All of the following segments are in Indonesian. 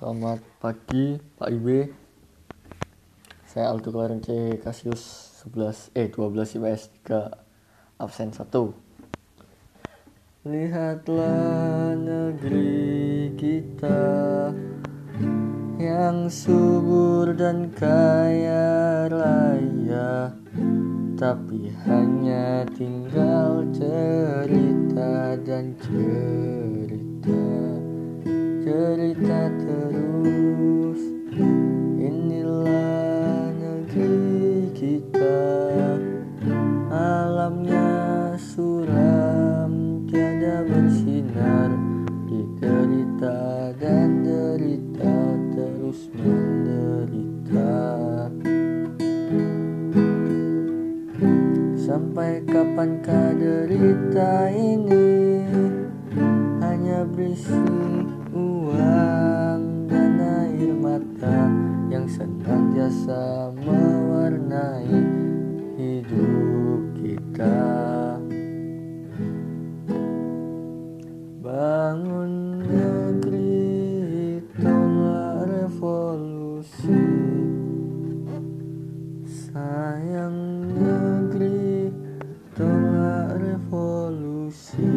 Selamat pagi Pak Ibe Saya Aldo Klareng C Kasius 11 eh 12 IPS 3 absen 1 Lihatlah negeri kita yang subur dan kaya raya tapi hanya tinggal cerita dan cerita cerita terus inilah negeri kita. Alamnya suram tiada bersinar. Di derita dan derita terus menderita. Sampai kapankah derita ini senantiasa mewarnai hidup kita. Bangun negeri, tolak revolusi. Sayang negeri, tolak revolusi.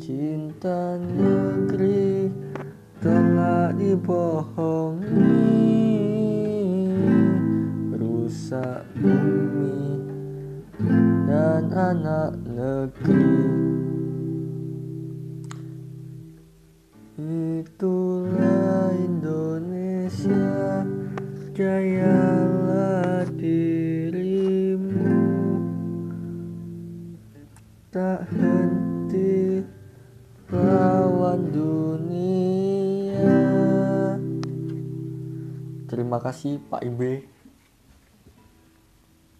Cinta negeri telah dibohongi Rusak bumi dan anak negeri. Itulah Indonesia Jayalah dirimu. Tak henti lawan dunia. Terima kasih Pak Ibe